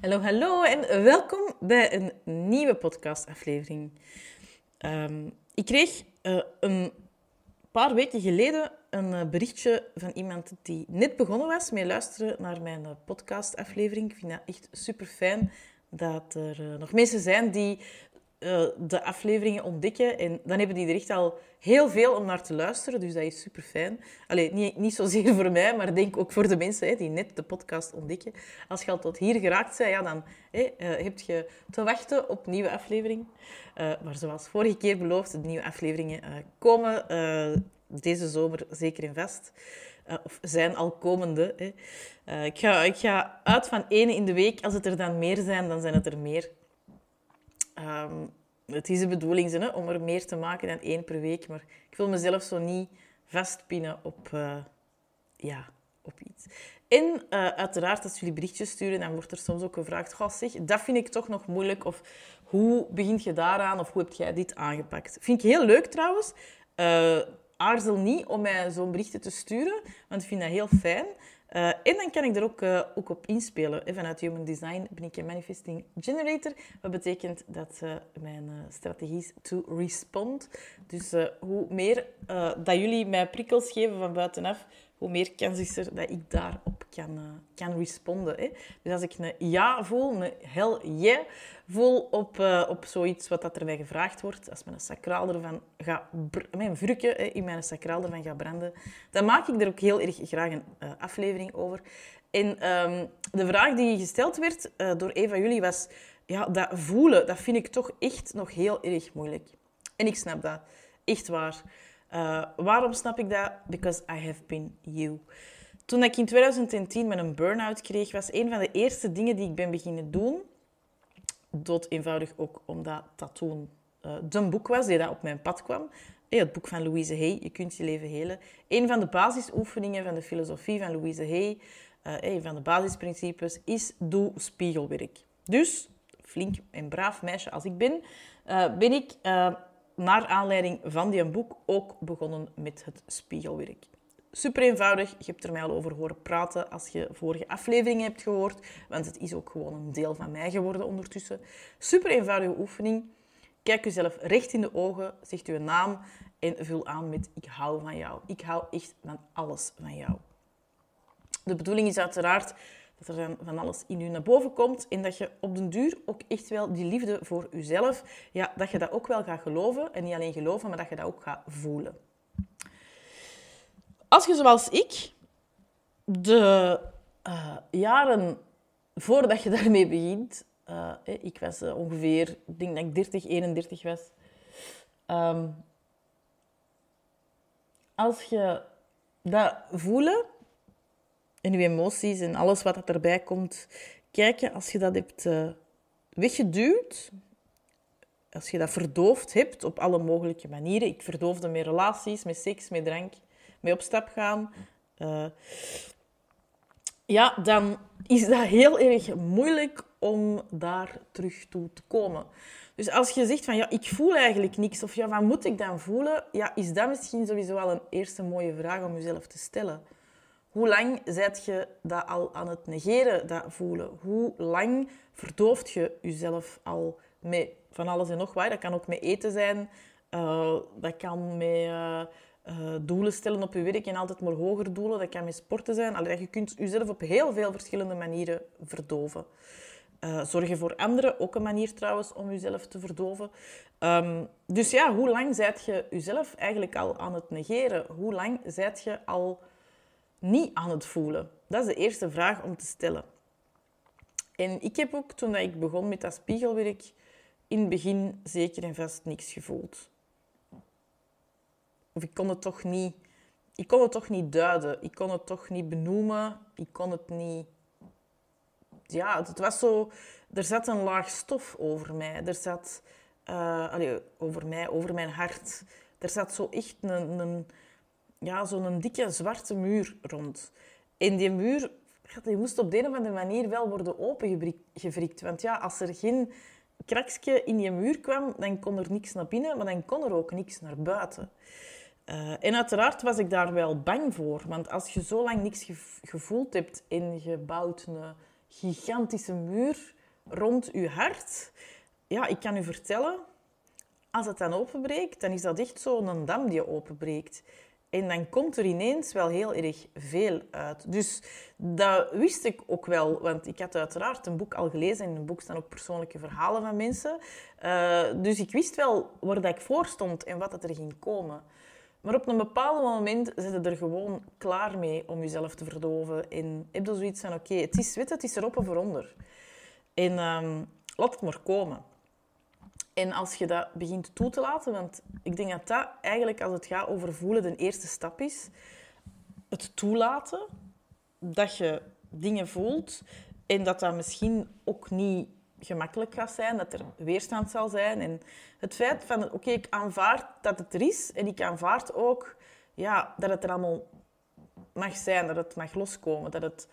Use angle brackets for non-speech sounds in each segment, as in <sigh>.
Hallo, hallo en welkom bij een nieuwe podcastaflevering. Um, ik kreeg uh, een paar weken geleden een uh, berichtje van iemand die net begonnen was met luisteren naar mijn uh, podcastaflevering. Ik vind dat echt super fijn dat er nog mensen zijn die uh, de afleveringen ontdekken. En dan hebben die er echt al heel veel om naar te luisteren. Dus dat is super fijn. Allee, niet, niet zozeer voor mij, maar denk ook voor de mensen hè, die net de podcast ontdekken. Als je al tot hier geraakt bent, ja, dan hè, uh, heb je te wachten op nieuwe afleveringen. Uh, maar zoals vorige keer beloofd, de nieuwe afleveringen komen deze zomer zeker in vast. of zijn al komende. Hè. ik, ga, ik ga uit van één in de week. Als het er dan meer zijn, dan zijn het er meer. Um, het is de bedoeling hè, om er meer te maken dan één per week, maar ik wil mezelf zo niet vastpinnen op, uh, ja, op iets. En uh, uiteraard, als jullie berichtjes sturen, dan wordt er soms ook gevraagd: Goh, zeg, dat vind ik toch nog moeilijk. Of hoe begint je daaraan? Of hoe heb jij dit aangepakt? Vind ik heel leuk trouwens. Uh, aarzel niet om mij zo'n berichten te sturen, want ik vind dat heel fijn. Uh, en dan kan ik er ook, uh, ook op inspelen. Vanuit Human Design ben ik een Manifesting Generator. Wat betekent dat mijn strategie is to respond. Dus hoe meer dat jullie mij prikkels geven van buitenaf, hoe meer kans is er dat ik daarop kan, kan responden. Hè? Dus als ik een ja voel, een hell yeah voel op, op zoiets wat dat er mij gevraagd wordt, als mijn sacraal ervan gaat mijn vrukken in mijn sacraal ervan gaat branden, dan maak ik er ook heel erg graag een aflevering over. En um, de vraag die gesteld werd door een van jullie was... Ja, dat voelen, dat vind ik toch echt nog heel erg moeilijk. En ik snap dat. Echt waar. Uh, waarom snap ik dat? Because I have been you. Toen ik in 2010 met een burn-out kreeg, was een van de eerste dingen die ik ben beginnen doen... Dood eenvoudig ook omdat dat toen uh, de boek was die dat op mijn pad kwam. Het boek van Louise Hay, Je kunt je leven helen. Een van de basisoefeningen van de filosofie van Louise Hay, een van de basisprincipes, is doe spiegelwerk. Dus, flink en braaf meisje als ik ben, ben ik naar aanleiding van die boek ook begonnen met het spiegelwerk. Super eenvoudig, je hebt er mij al over horen praten als je vorige afleveringen hebt gehoord, want het is ook gewoon een deel van mij geworden ondertussen. Super eenvoudige oefening. Kijk jezelf recht in de ogen, zeg je naam en vul aan met ik hou van jou. Ik hou echt van alles van jou. De bedoeling is uiteraard dat er van alles in je naar boven komt en dat je op den duur ook echt wel die liefde voor jezelf, ja, dat je dat ook wel gaat geloven. En niet alleen geloven, maar dat je dat ook gaat voelen. Als je zoals ik de uh, jaren voordat je <laughs> daarmee begint, uh, ik was uh, ongeveer, ik denk dat ik 30, 31 was. Um, als je dat voelen en je emoties en alles wat dat erbij komt, kijken als je dat hebt uh, weggeduwd, als je dat verdoofd hebt op alle mogelijke manieren. Ik verdoofde met relaties, met seks, met drank, met op stap gaan. Uh, ja, dan is dat heel erg moeilijk om daar terug toe te komen. Dus als je zegt van ja, ik voel eigenlijk niks, of ja, wat moet ik dan voelen? Ja, is dat misschien sowieso al een eerste mooie vraag om jezelf te stellen. Hoe lang zijt je dat al aan het negeren, dat voelen? Hoe lang verdooft je jezelf al met van alles en nog wat? Dat kan ook met eten zijn, uh, dat kan met uh, uh, doelen stellen op je werk en altijd maar hoger doelen, dat kan met sporten zijn. Allee, je kunt jezelf op heel veel verschillende manieren verdoven. Zorgen voor anderen, ook een manier trouwens om jezelf te verdoven. Um, dus ja, hoe lang zijt je jezelf eigenlijk al aan het negeren? Hoe lang zijt je al niet aan het voelen? Dat is de eerste vraag om te stellen. En ik heb ook, toen ik begon met dat spiegelwerk, in het begin zeker en vast niks gevoeld. Of ik kon het toch niet... Ik kon het toch niet duiden. Ik kon het toch niet benoemen. Ik kon het niet ja, het was zo... Er zat een laag stof over mij. Er zat... Allee, over mij, over mijn hart. Er zat zo echt een, een, ja, zo'n dikke zwarte muur rond. En die muur die moest op de een of andere manier wel worden opengevrikt. Want ja, als er geen kraksje in die muur kwam, dan kon er niks naar binnen, maar dan kon er ook niks naar buiten. Uh, en uiteraard was ik daar wel bang voor. Want als je zo lang niks gevoeld hebt en je bouwt een gigantische muur rond uw hart. Ja, ik kan u vertellen, als het dan openbreekt, dan is dat echt zo'n dam die openbreekt. En dan komt er ineens wel heel erg veel uit. Dus dat wist ik ook wel, want ik had uiteraard een boek al gelezen. En in een boek staan ook persoonlijke verhalen van mensen. Uh, dus ik wist wel waar dat ik voor stond en wat er ging komen. Maar op een bepaald moment zit je er gewoon klaar mee om jezelf te verdoven. En heb je zoiets van, oké, het is wit, het is erop of eronder. En um, laat het maar komen. En als je dat begint toe te laten, want ik denk dat dat eigenlijk als het gaat over voelen de eerste stap is. Het toelaten dat je dingen voelt en dat dat misschien ook niet gemakkelijk gaat zijn, dat er weerstand zal zijn. En het feit van, oké, ik aanvaard dat het er is en ik aanvaard ook ja, dat het er allemaal mag zijn, dat het mag loskomen, dat het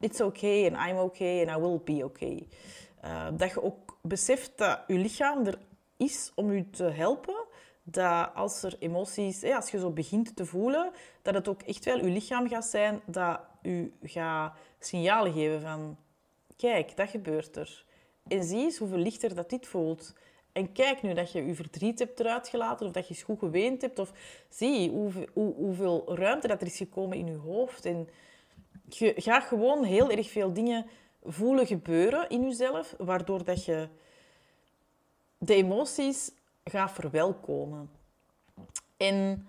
it's okay and I'm okay and I will be okay. Uh, dat je ook beseft dat je lichaam er is om je te helpen. Dat als er emoties, als je zo begint te voelen, dat het ook echt wel je lichaam gaat zijn dat u gaat signalen geven van kijk, dat gebeurt er. En zie eens hoeveel lichter dat dit voelt. En kijk nu dat je je verdriet hebt eruit gelaten of dat je eens goed geweend hebt. Of zie hoeveel, hoe, hoeveel ruimte dat er is gekomen in je hoofd. En je gaat gewoon heel erg veel dingen voelen gebeuren in jezelf, waardoor dat je de emoties gaat verwelkomen. En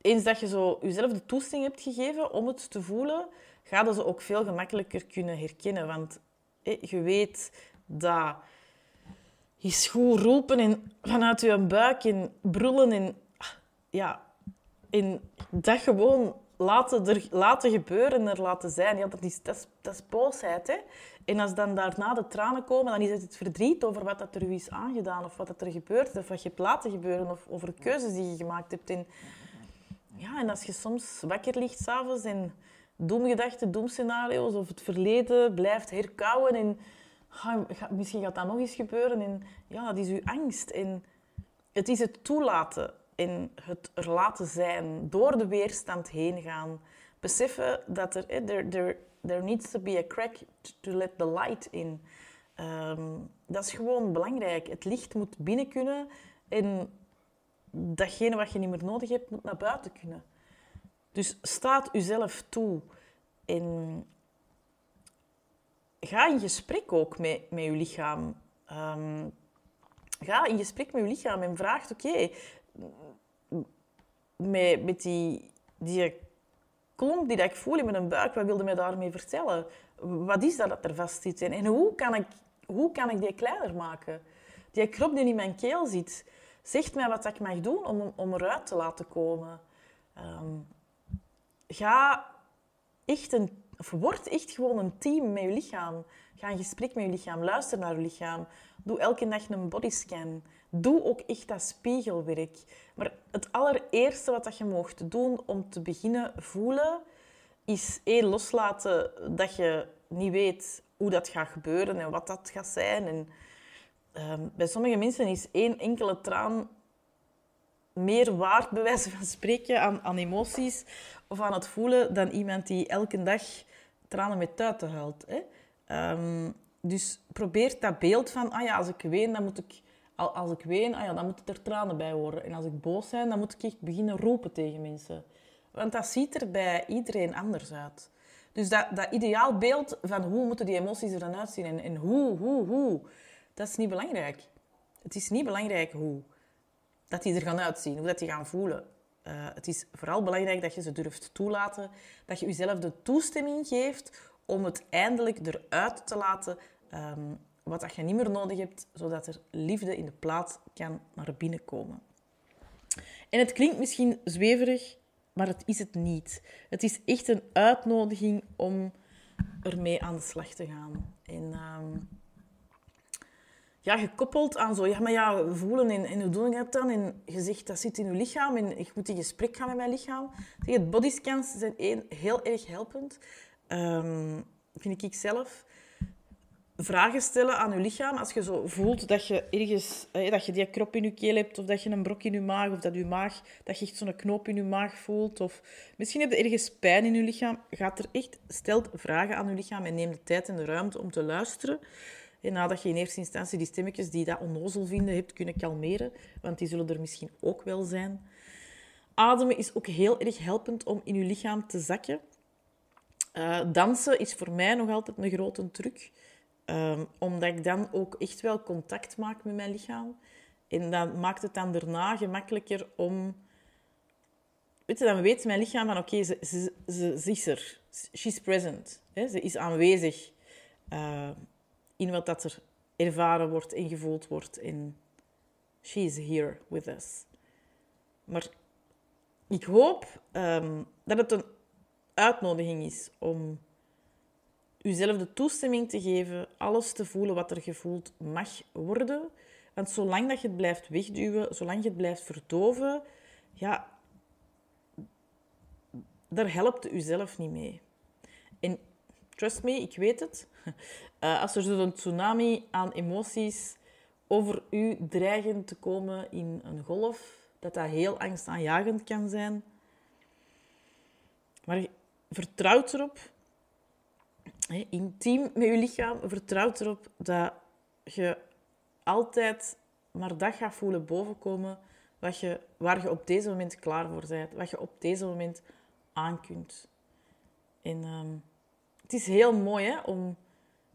eens dat je zo jezelf de toestemming hebt gegeven om het te voelen, ga je ze ook veel gemakkelijker kunnen herkennen. Want je weet dat is goed roepen en vanuit je buik en brullen en ja, en dat gewoon laten, er, laten gebeuren en er laten zijn. Ja, dat, is, dat, is, dat is boosheid. Hè? En als dan daarna de tranen komen, dan is het het verdriet over wat dat er u is aangedaan of wat dat er gebeurt of wat je hebt laten gebeuren of over keuzes die je gemaakt hebt. En, ja, en als je soms wakker ligt s'avonds en doemgedachten, doemscenario's of het verleden blijft herkauwen en misschien gaat dat nog eens gebeuren en ja, dat is uw angst. En het is het toelaten in het er laten zijn, door de weerstand heen gaan. Beseffen dat er, there, there, there needs to be a crack to let the light in. Ehm, dat is gewoon belangrijk. Het licht moet binnen kunnen en datgene wat je niet meer nodig hebt, moet naar buiten kunnen. Dus staat uzelf toe en ga in gesprek ook met, met je lichaam. Ehm, ga in gesprek met je lichaam en vraag: oké, met, met die, die klomp die dat ik voel in mijn buik, wat wilde mij daarmee vertellen? Wat is dat dat er vast zit? En, hoe, kan ik, hoe kan ik die kleiner maken? Die krop die in mijn keel zit, zegt mij wat ik mag doen om, om eruit te laten komen. Ehm, ga echt een, of word echt gewoon een team met je lichaam. Ga in gesprek met je lichaam. Luister naar je lichaam. Doe elke dag een bodyscan. Doe ook echt dat spiegelwerk. Maar het allereerste wat je mocht doen om te beginnen voelen, is één, loslaten dat je niet weet hoe dat gaat gebeuren en wat dat gaat zijn. En, ehm, bij sommige mensen is één enkele traan meer waard, bij wijze van spreken, aan, emoties of aan het voelen dan iemand die elke dag tranen met tuiten huilt. Hè? Um, dus probeer dat beeld van, ah ja, als ik ween, dan moet ik als ik ween, ah ja, dan moeten er tranen bij horen. En als ik boos ben, dan moet ik echt beginnen roepen tegen mensen. Want dat ziet er bij iedereen anders uit. Dus dat, dat ideaalbeeld van hoe moeten die emoties er dan uitzien en, en hoe, hoe, hoe, dat is niet belangrijk. Het is niet belangrijk hoe. Dat die er gaan uitzien, hoe dat die gaan voelen. Uh, het is vooral belangrijk dat je ze durft toelaten, dat je jezelf de toestemming geeft om het eindelijk eruit te laten um, wat dat je niet meer nodig hebt, zodat er liefde in de plaats kan naar binnen komen. En het klinkt misschien zweverig, maar het is het niet. Het is echt een uitnodiging om ermee aan de slag te gaan. En ehm, ja, gekoppeld aan zo, ja, maar ja, voelen en, en hoe doe ik dat dan? En je zegt, dat zit in je lichaam en ik moet in gesprek gaan met mijn lichaam. Het bodyscans zijn één, heel erg helpend, um, vind ik zelf vragen stellen aan je lichaam. Als je zo voelt dat je ergens eh, dat je die krop in je keel hebt, of dat je een brok in je maag, of dat je maag, dat je echt zo'n knoop in je maag voelt, of misschien heb je ergens pijn in je lichaam, gaat er echt stelt vragen aan je lichaam en neem de tijd en de ruimte om te luisteren. En nadat je in eerste instantie die stemmetjes die dat onnozel vinden hebt kunnen kalmeren, want die zullen er misschien ook wel zijn. Ademen is ook heel erg helpend om in je lichaam te zakken. Uh, dansen is voor mij nog altijd een grote truc. Um, omdat ik dan ook echt wel contact maak met mijn lichaam. En dan maakt het dan daarna gemakkelijker om... Weet je, dan weet mijn lichaam van oké, ze, ze, ze, is er. She's present. Hè? Ze is aanwezig uh, in wat dat er ervaren wordt en gevoeld wordt. En she is here with us. Maar ik hoop um, dat het een uitnodiging is om jezelf de toestemming te geven, alles te voelen wat er gevoeld mag worden. Want zolang dat je het blijft wegduwen, zolang je het blijft verdoven, ja, daar helpt je jezelf niet mee. En trust me, ik weet het. Uh, <laughs> als er zo'n tsunami aan emoties over u dreigen te komen in een golf, dat dat heel angstaanjagend kan zijn. Maar vertrouw erop intiem met je lichaam, vertrouwt erop dat je altijd maar dat gaat voelen bovenkomen wat je, waar je op deze moment klaar voor bent, wat je op deze moment aan kunt. En ehm, het is heel mooi hè, om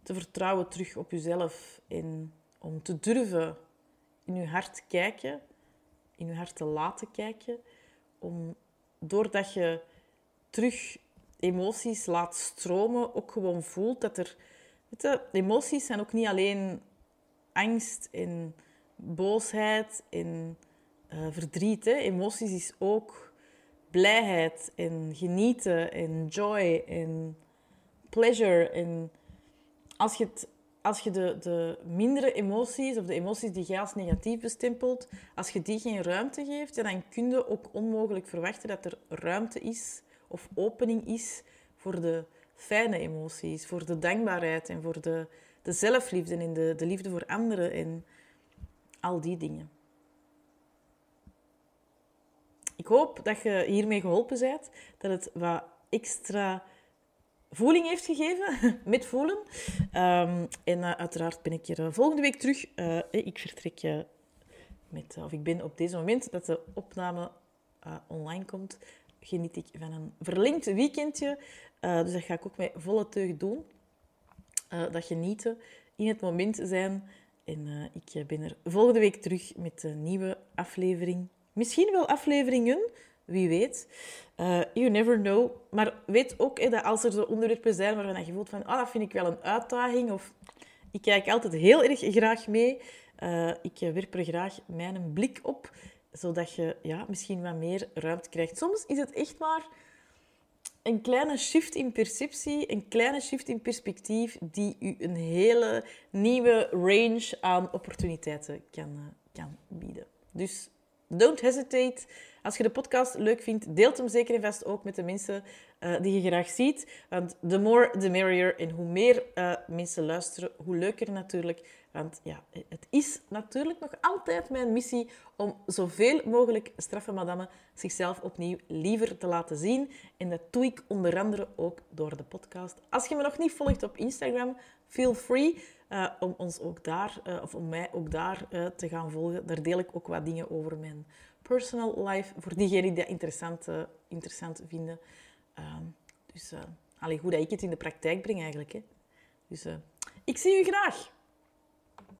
te vertrouwen terug op jezelf en om te durven in je hart kijken, in je hart te laten kijken, om doordat je terug emoties laat stromen, ook gewoon voelt dat er... Weet je, emoties zijn ook niet alleen angst en boosheid en uh, verdriet. Hè. Emoties is ook blijheid en genieten en joy en pleasure. En als je, het, als je de, de mindere emoties, of de emoties die jij als negatief bestempelt, als je die geen ruimte geeft, dan kun je ook onmogelijk verwachten dat er ruimte is of opening is voor de fijne emoties, voor de dankbaarheid en voor de, de zelfliefde en de, de liefde voor anderen en al die dingen. Ik hoop dat je hiermee geholpen bent, dat het wat extra voeling heeft gegeven <laughs> met voelen. Um, en uh, uiteraard ben ik er volgende week terug. Uh, ik vertrek met, of ik ben op deze moment dat de opname online komt, geniet ik van een verlengd weekendje. Uh, dus dat ga ik ook met volle teug doen. Uh, dat genieten, in het moment zijn. En uh, ik ben er volgende week terug met een nieuwe aflevering. Misschien wel afleveringen, wie weet. you never know. Maar weet ook dat als er zo onderwerpen zijn waarvan je voelt van... Ah, dat vind ik wel een uitdaging. Of ik kijk altijd heel erg graag mee. ik werp er graag mijn blik op zodat je ja, misschien wat meer ruimte krijgt. Soms is het echt maar een kleine shift in perceptie, een kleine shift in perspectief, die u een hele nieuwe range aan opportuniteiten kan, eh, kan bieden. Dus don't hesitate. Als je de podcast leuk vindt, deelt hem zeker en vast ook met de mensen uh, die je graag ziet. Want the more, the merrier. En hoe meer uh, mensen luisteren, hoe leuker natuurlijk. Want ja, het is natuurlijk nog altijd mijn missie om zoveel mogelijk straffe madammen zichzelf opnieuw liever te laten zien. En dat doe ik onder andere ook door de podcast. Als je me nog niet volgt op Instagram, feel free uh, om ons ook daar, uh, of om mij ook daar uh, te gaan volgen. Daar deel ik ook wat dingen over mijn personal life, voor diegenen die dat interessant, interessant vinden. Ehm, dus allee, hoe dat ik het in de praktijk breng eigenlijk. Hè. Dus ik zie u graag.